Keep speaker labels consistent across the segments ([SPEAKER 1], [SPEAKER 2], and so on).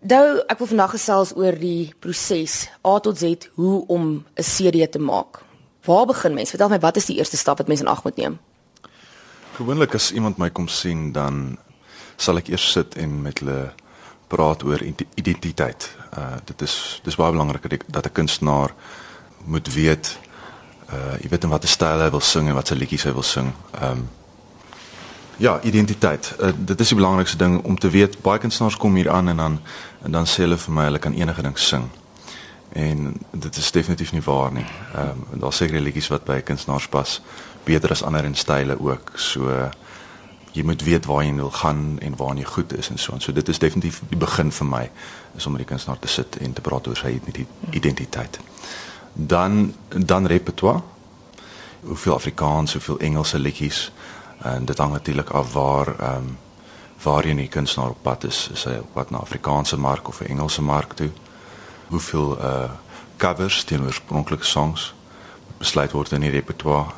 [SPEAKER 1] Nou, ek wil vandag gesels oor die proses A tot Z hoe om 'n CD te maak. Waar begin mens? Vertel my wat is die eerste stap wat mens in ag moet neem?
[SPEAKER 2] Gewoonlik as iemand my kom sien, dan sal ek eers sit en met hulle praat oor identiteit. Uh dit is dis baie belangrik dat 'n kunstenaar moet weet uh jy weet in watter styl hy wil sing en watter liedjies hy wil sing. Um ja, identiteit. Uh, dit is die belangrikste ding om te weet. Baie kunstenaars kom hier aan en dan en dan sê hulle vir my hulle kan enige ding sing. En dit is definitief nie waar nie. Ehm um, daar seker liedjies wat by kunstenaars pas beter as ander in style ook. So jy moet weet waar jy wil gaan en waar jy goed is en so en so dit is definitief die begin vir my is om met die kunstenaar te sit en te praat oor sy identiteit. Dan dan repertoire. Hoeveel Afrikaans, hoeveel Engelse liedjies en dit hang natuurlik af waar ehm um, waar jy 'n kunstenaar op pad is, is hy op pad na Afrikaanse mark of 'n Engelse mark toe. Hoeveel uh covers teenoor oorspronklike songs besluit word in die repertoire.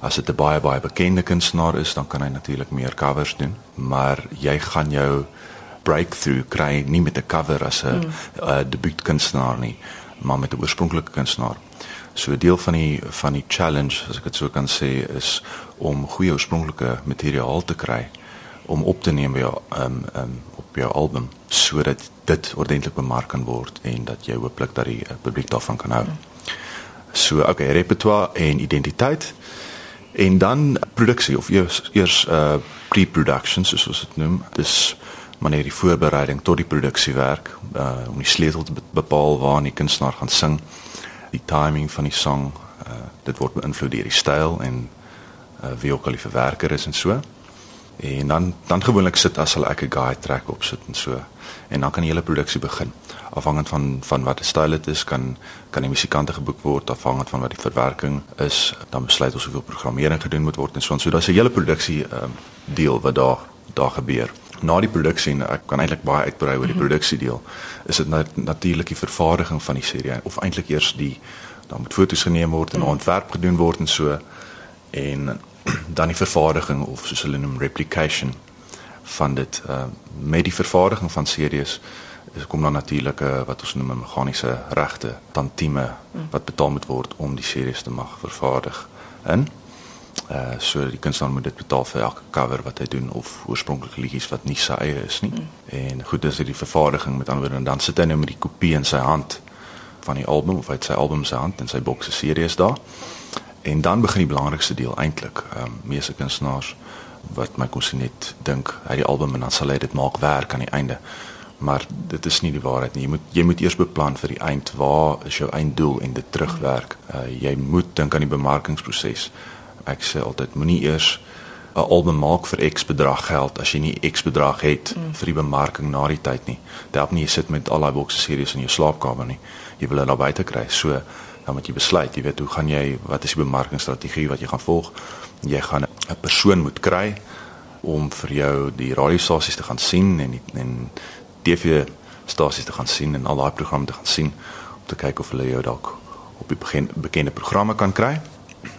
[SPEAKER 2] As dit 'n baie baie bekende kunstenaar is, dan kan hy natuurlik meer covers doen, maar jy gaan jou breakthrough kry nie met 'n cover as 'n mm. uh, debuutkunstenaar nie, maar met 'n oorspronklike kunstenaar. So 'n deel van die van die challenge, as ek dit so kan sê, is om goeie oorspronklike materiaal te kry om op te neem by jou um um op jou album sodat dit ordentlik bemark kan word en dat jy hooplik dat die uh, publiek daarvan kan hou. So okay, repertoire en identiteit en dan produksie of eers eers uh pre-production soos ons dit noem. Dis wanneer die voorbereiding tot die produksie werk, uh om die sleutel te bepaal waar die kunstenaar gaan sing, die timing van die song, uh dit word beïnvloed deur die styl en uh wie ook al die verwerker is en so. En dan dan gewoonlik sit as hulle ek 'n guide track op sit en so en dan kan die hele produksie begin. Afhangend van van wat die styl dit is kan kan die musikante geboek word. Afhangend van wat die verwerking is dan besluit ons hoeveel programmering gedoen moet word en so en so daar's 'n hele produksie um, deel wat daar daar gebeur na die produksie en ek kan eintlik baie uitbrei oor die mhm. produksie deel is dit nat natuurlik die vervaardiging van die serie of eintlik eers die dan moet foto's geneem word en mhm. ontwerp gedoen word en so en dan die vervaardiging of soos hulle noem replication van dit uh met die vervaardiging van series is kom dan natuurlik 'n uh, wat ons noem 'n meganiese regte tantieme wat betaal moet word om die series te mag vervaardig in uh so die kunstenaar moet dit betaal vir elke cover wat hy doen of oorspronklike liedjies wat nie sy eie is nie mm. en goed dis die vervaardiging met ander woorde dan sit hy nou met die kopie in sy hand van die album of hy het sy album se hand en sy bokse series daar En dan begin die belangrikste deel eintlik. Ehm um, meeste kunstenaars wat my kon sien net dink hy die album en dan sal hy dit maak werk aan die einde. Maar dit is nie die waarheid nie. Jy moet jy moet eers beplan vir die eind. Waar is jou einddoel en dit terugwerk? Uh, jy moet dink aan die bemarkingsproses. Ek sê altyd moenie eers 'n album maak vir X bedrag geld as jy nie X bedrag het mm. vir die bemarking na die tyd nie. Dit help nie jy sit met al daai bokse series in jou slaapkamer nie. Jy wil dit daar buite kry. So dan moet jy besluit, jy weet hoe gaan jy wat is die bemarkingsstrategie wat jy gaan volg? Jy gaan 'n persoon moet kry om vir jou die radiostasies te gaan sien en die, en TV stasies te gaan sien en al daai programme te gaan sien om te kyk of hulle jou dalk op die begin bekende programme kan kry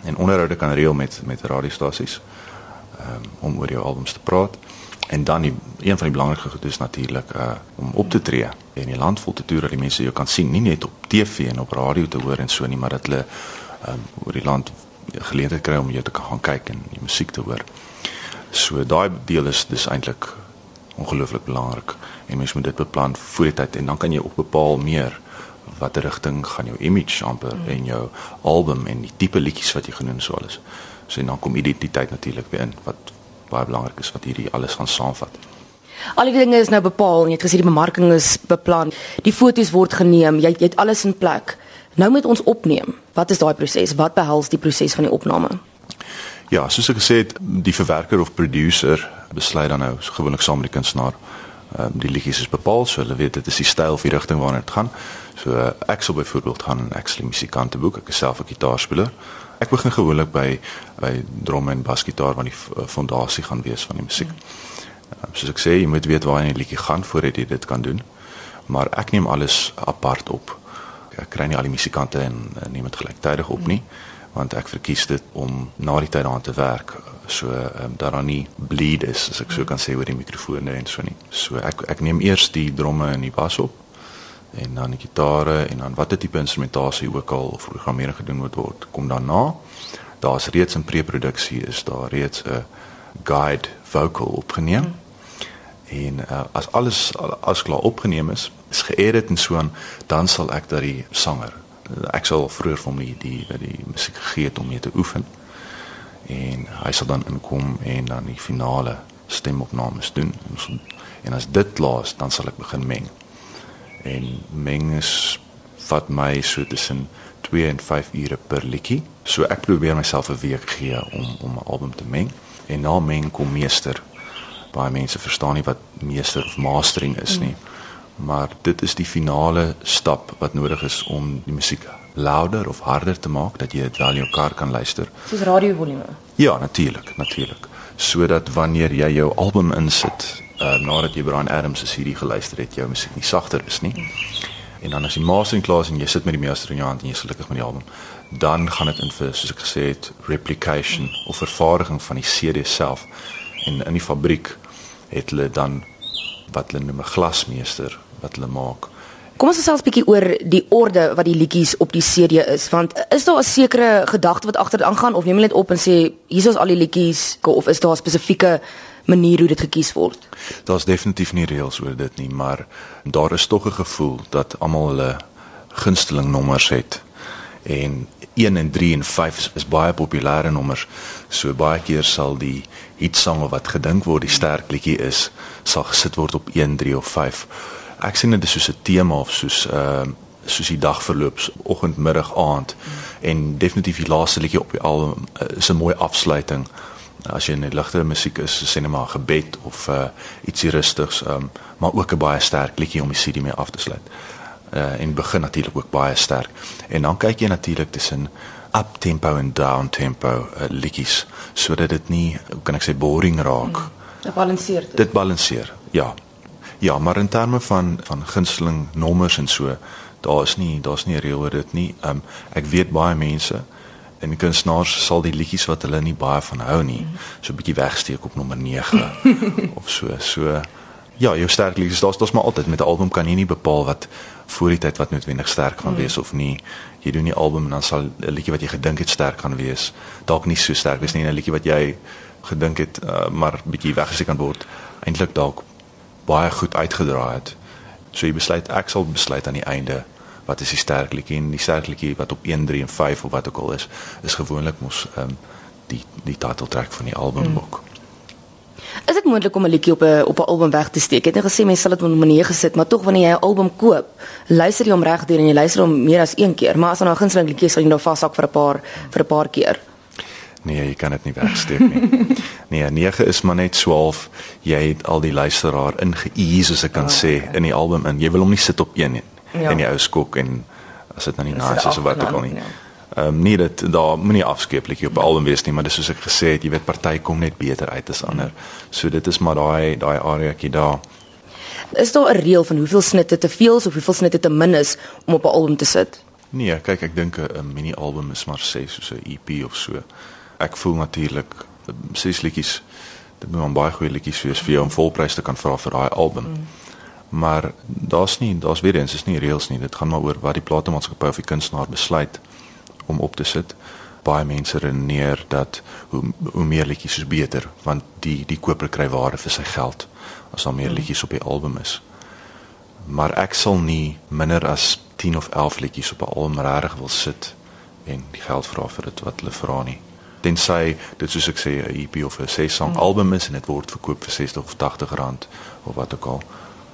[SPEAKER 2] en onderhoude kan reël met met radiostasies um, om oor jou albums te praat. En dan die, een van die belangrikste goed is natuurlik uh om op te tree en die land vol te toer dat die mense jou kan sien, nie net op TV en op radio te hoor en so nie, maar dat hulle um oor die land geleentheid kry om jou te kan gaan kyk en die musiek te hoor. So daai deel is dis eintlik ongelooflik belangrik en mens moet dit beplan voor die tyd en dan kan jy ook bepaal meer watter rigting gaan jou image amper mm. en jou album en die tipe liedjies wat jy genoem sou alles. So en dan kom identiteit natuurlik weer in wat baie belangrik is wat hierdie alles gaan saamvat.
[SPEAKER 1] Al die dinge is nou bepaal, jy het gesê die bemarking is beplan, die foto's word geneem, jy, jy het alles in plek. Nou moet ons opneem. Wat is daai proses? Wat behels die proses van die opname?
[SPEAKER 2] Ja, soos ek gesê het, die verwerker of producer besluit dan nou gewoonlik saam met die kunstenaar. Ehm um, die liedjies is bepaal, so hulle weet dit is die styl of die rigting waarna dit gaan. So ek sal byvoorbeeld gaan ek sal musikante boek, ek is self 'n gitaarspeler. Ek begin gewoonlik by by drum en basgitaar want die eh, fondasie gaan wees van die musiek. Mm. Soos ek sê, jy moet weet waar jy 'n liedjie gaan voordat jy dit kan doen. Maar ek neem alles apart op. Ek kry nie al die musikante en neem dit gelyktydig op nie, want ek verkies dit om na die tyd daaraan te werk so um, dat daar nie bleed is as ek so kan sê oor die mikrofone en so nie. So ek ek neem eers die dromme en die bas op en dan die gitare en dan watter tipe instrumentasie ook al of programmering gedoen moet word kom daarna. Daar's reeds in pre-produksie is daar reeds 'n guide vocal opgeneem. Mm. En uh, as alles as klaar opgeneem is, is geëdit en so aan, dan sal ek dat die sanger ek sal vroeër vir hom die die, die musiek gegee het om mee te oefen en hy sal dan inkom en dan die finale stemopnames doen en, so, en as dit klaar is dan sal ek begin meng en meng is vat my so tussen 2 en 5 ure per liedjie so ek probeer myself 'n week gee om om 'n album te meng en na meng kom meester baie mense verstaan nie wat meester of mastering is nie maar dit is die finale stap wat nodig is om die musiek louder of harder te maak dat jy dit wel in jou kar kan luister.
[SPEAKER 1] Soos radio volume.
[SPEAKER 2] Ja, natuurlik, natuurlik. Sodat wanneer jy jou album insit, uh, nadat jy Brian Adams se CD geluister het, jou musiek nie sagter is nie. En dan as jy is en jy sit met die meester in jou hand en jy is gelukkig met die album, dan gaan dit in vir soos ek gesê het, replication of vervaardiging van die CD self. En in die fabriek het hulle dan wat hulle noem 'n glasmeester wat hulle maak
[SPEAKER 1] Kom ons gesels 'n bietjie oor die orde wat die liedjies op die CD is, want is daar 'n sekere gedagte wat agter dit aangaan of neem jy net op en sê hier is al die liedjies of is daar 'n spesifieke manier hoe dit gekies word?
[SPEAKER 2] Daar's definitief nie reëls oor dit nie, maar daar is tog 'n gevoel dat almal hulle gunsteling nommers het. En 1 en 3 en 5 is, baie populêre nommers. So baie keer sal die hitsange wat gedink word die sterk liedjie is, sal gesit word op 1, 3 of 5 ek sien dit is soos 'n tema of soos ehm uh, soos die dag verloop, oggend, middag, aand en definitief die laaste liedjie op die album uh, is 'n mooi afsluiting. As jy net ligte musiek is, sê net maar gebed of uh, ietsie rustigs, um, maar ook 'n baie sterk liedjie om die CD mee af te sluit. Uh, en begin natuurlik ook baie sterk. En dan kyk jy natuurlik tussen up tempo en down tempo uh, liedjies sodat dit nie, kan ek sê, boring raak. Mm.
[SPEAKER 1] Dit balanseer.
[SPEAKER 2] Dit balanseer. Ja, Ja, maar in terme van van gunsteling nommers en so, daar is nie daar's nie 'n reël oor dit nie. Um ek weet baie mense en die kunstenaars sal die liedjies wat hulle nie baie van hou nie, so 'n bietjie wegsteek op nommer 9 of so. So ja, jou sterk liedjies, daar's daar's maar altyd met 'n album kan jy nie bepaal wat voor die tyd wat noodwendig sterk gaan mm. wees of nie. Jy doen die album en dan sal 'n liedjie wat jy gedink het sterk gaan wees, dalk nie so sterk wees nie, 'n liedjie wat jy gedink het uh, maar bietjie weggesteek kan word, eintlik dalk baie goed uitgedraai het. So jy besluit ek sal besluit aan die einde wat is die sterk liedjie en die sterk liedjie wat op 1 3 en 5 of wat ook al is is gewoonlik mos ehm um, die die titeltrek van die album hmm. ook.
[SPEAKER 1] Is dit moontlik om 'n liedjie op 'n op 'n album weg te steek? Ek het gesê mense sal dit op 'n manier gesit, maar tog wanneer jy 'n album koop, luister jy hom reg deur en jy luister hom meer as een keer, maar as dan 'n gunsteling liedjie is, sal jy nou vashak vir 'n paar vir 'n paar keer.
[SPEAKER 2] Nee, jy kan dit nie wegsteek nie. nee, 9 is maar net 12. Jy het al die luisteraar ingeëes as ek kan oh, sê okay. in die album in. Jy wil hom nie sit op een nie. Ja. In die ou skok en as dit nou nie nice is of wat ook al nie. Ja. Ehm um, nee, dit daar moenie afskeeplik op 'n album wees nie, maar dis soos ek gesê het, jy weet party kom net beter uit as ander. So dit is maar daai daai areaetjie daar.
[SPEAKER 1] Is daar 'n reël van hoeveel snitte te veel of hoeveel snitte te min is om op 'n album te sit?
[SPEAKER 2] Nee, kyk, ek dink 'n mini album is maar 6 soos 'n EP of so ek voel natuurlik ses liedjies dit moet 'n baie goeie liedjies wees vir jou om volprys te kan vra vir daai album. Mm. Maar daar's nie daar's weer eens is nie reëls nie. Dit gaan maar oor wat die platenmaatskappy of die kunstenaar besluit om op te sit. Baie mense redeneer dat hoe hoe meer liedjies is beter want die die koper kry waarde vir sy geld as daar meer mm. liedjies op die album is. Maar ek sal nie minder as 10 of 11 liedjies op 'n album regtig wil sit en die geld vra vir dit wat hulle vra nie tensy dit soos ek sê 'n EP of 'n ses song mm. album is en dit word verkoop vir 60 of 80 rand of wat ook al.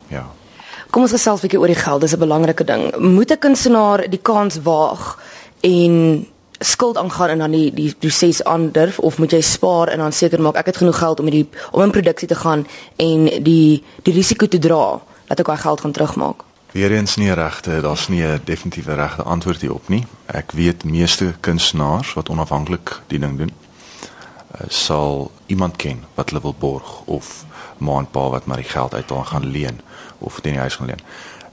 [SPEAKER 2] Ja.
[SPEAKER 1] Kom ons gesels 'n bietjie oor die geld, dis 'n belangrike ding. Moet 'n kunstenaar die kans waag en skuld aangaan en dan die die proses aandurf of moet jy spaar en dan seker maak ek het genoeg geld om die om in produksie te gaan en die die risiko te dra dat ek daai geld gaan terugmaak?
[SPEAKER 2] Weereens nie regte, daar's nie 'n definitiewe regte antwoord hierop nie. Ek weet meeste kunstenaars wat onafhanklik die ding doen, eh, sal iemand ken wat hulle wil borg of maandpa wat maar die geld uit hom gaan leen of teen die huis gaan leen.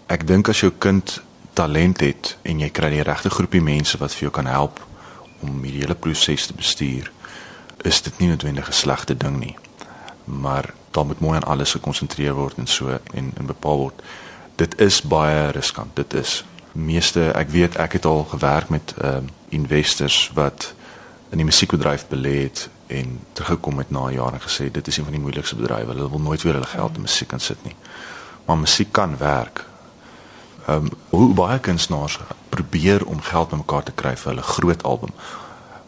[SPEAKER 2] Ek dink as jou kind talent het en jy kry die regte groepie mense wat vir jou kan help om hierdie hele proses te bestuur, is dit nie noodwendig 'n slegte ding nie. Maar daar moet mooi aan alles gekonsentreer word en so en en bepaal word. Dit is baie riskant. Dit is meeste ek weet ek het al gewerk met ehm uh, investors wat in die musiekbedryf belê het en teruggekom het na jare en gesê dit is een van die moeilikste bedrywe. Hulle wil nooit weer hulle geld in musiek kan sit nie. Maar musiek kan werk. Ehm um, hoe baie kunstenaars probeer om geld bymekaar te kry vir hulle groot album.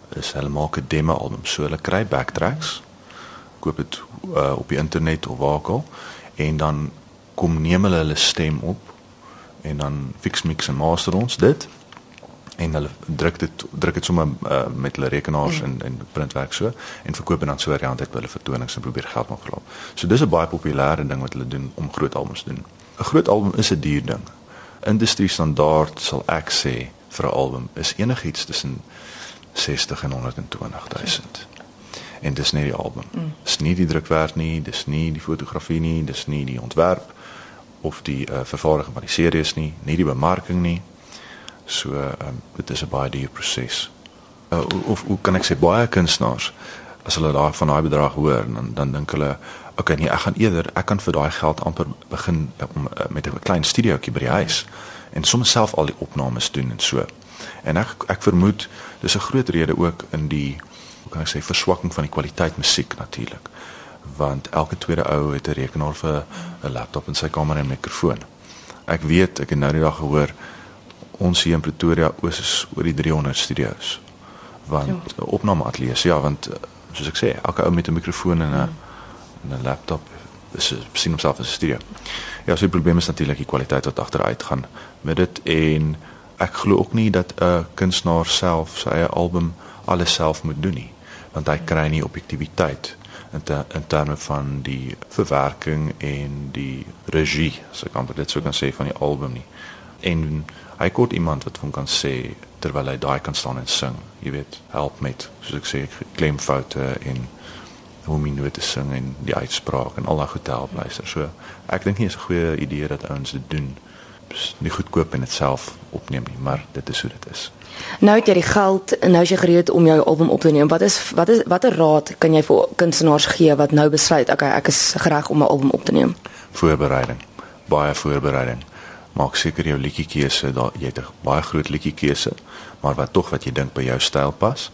[SPEAKER 2] Is hulle maak 'n demo album, so hulle kry backtracks. Koop dit uh, op die internet of waar ook al en dan kom neem hulle hulle stem op en dan fix mix en master ons dit en hulle druk dit druk dit sommer uh, met hulle rekenaars mm. en en printwerk so en verkoop en dan so variant uit by hulle vertonings en probeer geld maak hulle. So dis 'n baie populêre ding wat hulle doen om groot albums te doen. 'n Groot album is 'n duur ding. Industrie standaard sal ek sê vir 'n album is enigiets tussen 60 en 120 000. En dis nie die album. Mm. Dis nie die drukwerk nie, dis nie die fotografie nie, dis nie die ontwerp of die uh, vervaardiging van die series nie, nie die bemarking nie. So um, dit is 'n baie duur proses. Uh, of hoe kan ek sê baie kunstenaars as hulle daai van daai bedrag hoor dan dan dink hulle okay nee ek gaan eerder ek kan vir daai geld amper begin om uh, met 'n klein studiootjie by die huis en sommer self al die opnames doen en so. En ek ek vermoed dis 'n groot rede ook in die hoe kan ek sê verswakking van die kwaliteit musiek natuurlik. Want elke tweede ou het 'n rekenaar vir 'n laptop in sy kamer en mikrofoon. Ek weet ek het nou die dag gehoor ons hier in Pretoria oos is oor die 300 studio's. Want ja. opname ateljee's, ja, want eh, soos ek sê, elke ou met 'n mikrofoon en 'n mm. 'n laptop is sien homself as 'n studio. Ja, so die probleem is natuurlik die kwaliteit wat agteruit gaan met dit en ek glo ook nie dat 'n kunstenaar self sy eie album alles self moet doen nie, want hy kry nie objektiviteit in ter, in terme van die verwerking en die regie, so kan ek dit sou kan sê van die album nie. En hy kort iemand wat hom kan sê terwyl hy daai kan staan en sing. Jy weet, help met soos ek sê klemfoute en hoe om nie te sing en die uitspraak en al daai goed help luister. So ek dink nie is 'n goeie idee dat ouens dit doen. Nie goedkoop en dit self opneem nie, maar dit is hoe dit is.
[SPEAKER 1] Nou het jy die geld en nou is jy gereed om jou album op te neem. Wat is wat is watter raad kan jy vir kunstenaars gee wat nou besluit, okay, ek is gereg om 'n album op te neem?
[SPEAKER 2] Voorbereiding. Baie voorbereiding maak seker jou liedjie keuse daar jy het 'n baie groot liedjie keuse maar wat tog wat jy dink by jou styl pas.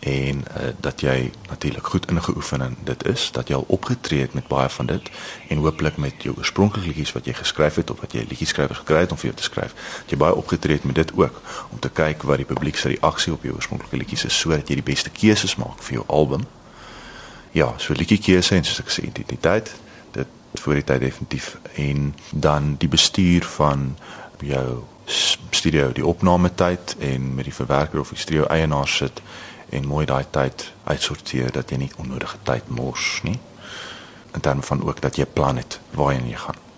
[SPEAKER 2] En uh, dat jy natuurlik goed ingeoefen en dit is dat jy al opgetree het met baie van dit en hooplik met jou oorspronklike liedjies wat jy geskryf het of wat jy liedjieskrywers gekry het om vir jou te skryf jy baie opgetree het met dit ook om te kyk wat die publiek se reaksie op jou oorspronklike liedjies is sodat jy die beste keuses maak vir jou album. Ja so liedjie keuse en soos ek sê identiteit voor die tyd definitief. En dan die bestuur van jou studio die opname tyd en met die verwerker of die studio eienaar sit en mooi daai tyd uitsorteer dat jy nie onnodige tyd mors nie. En dan van ook dat jy plan het waarheen jy gaan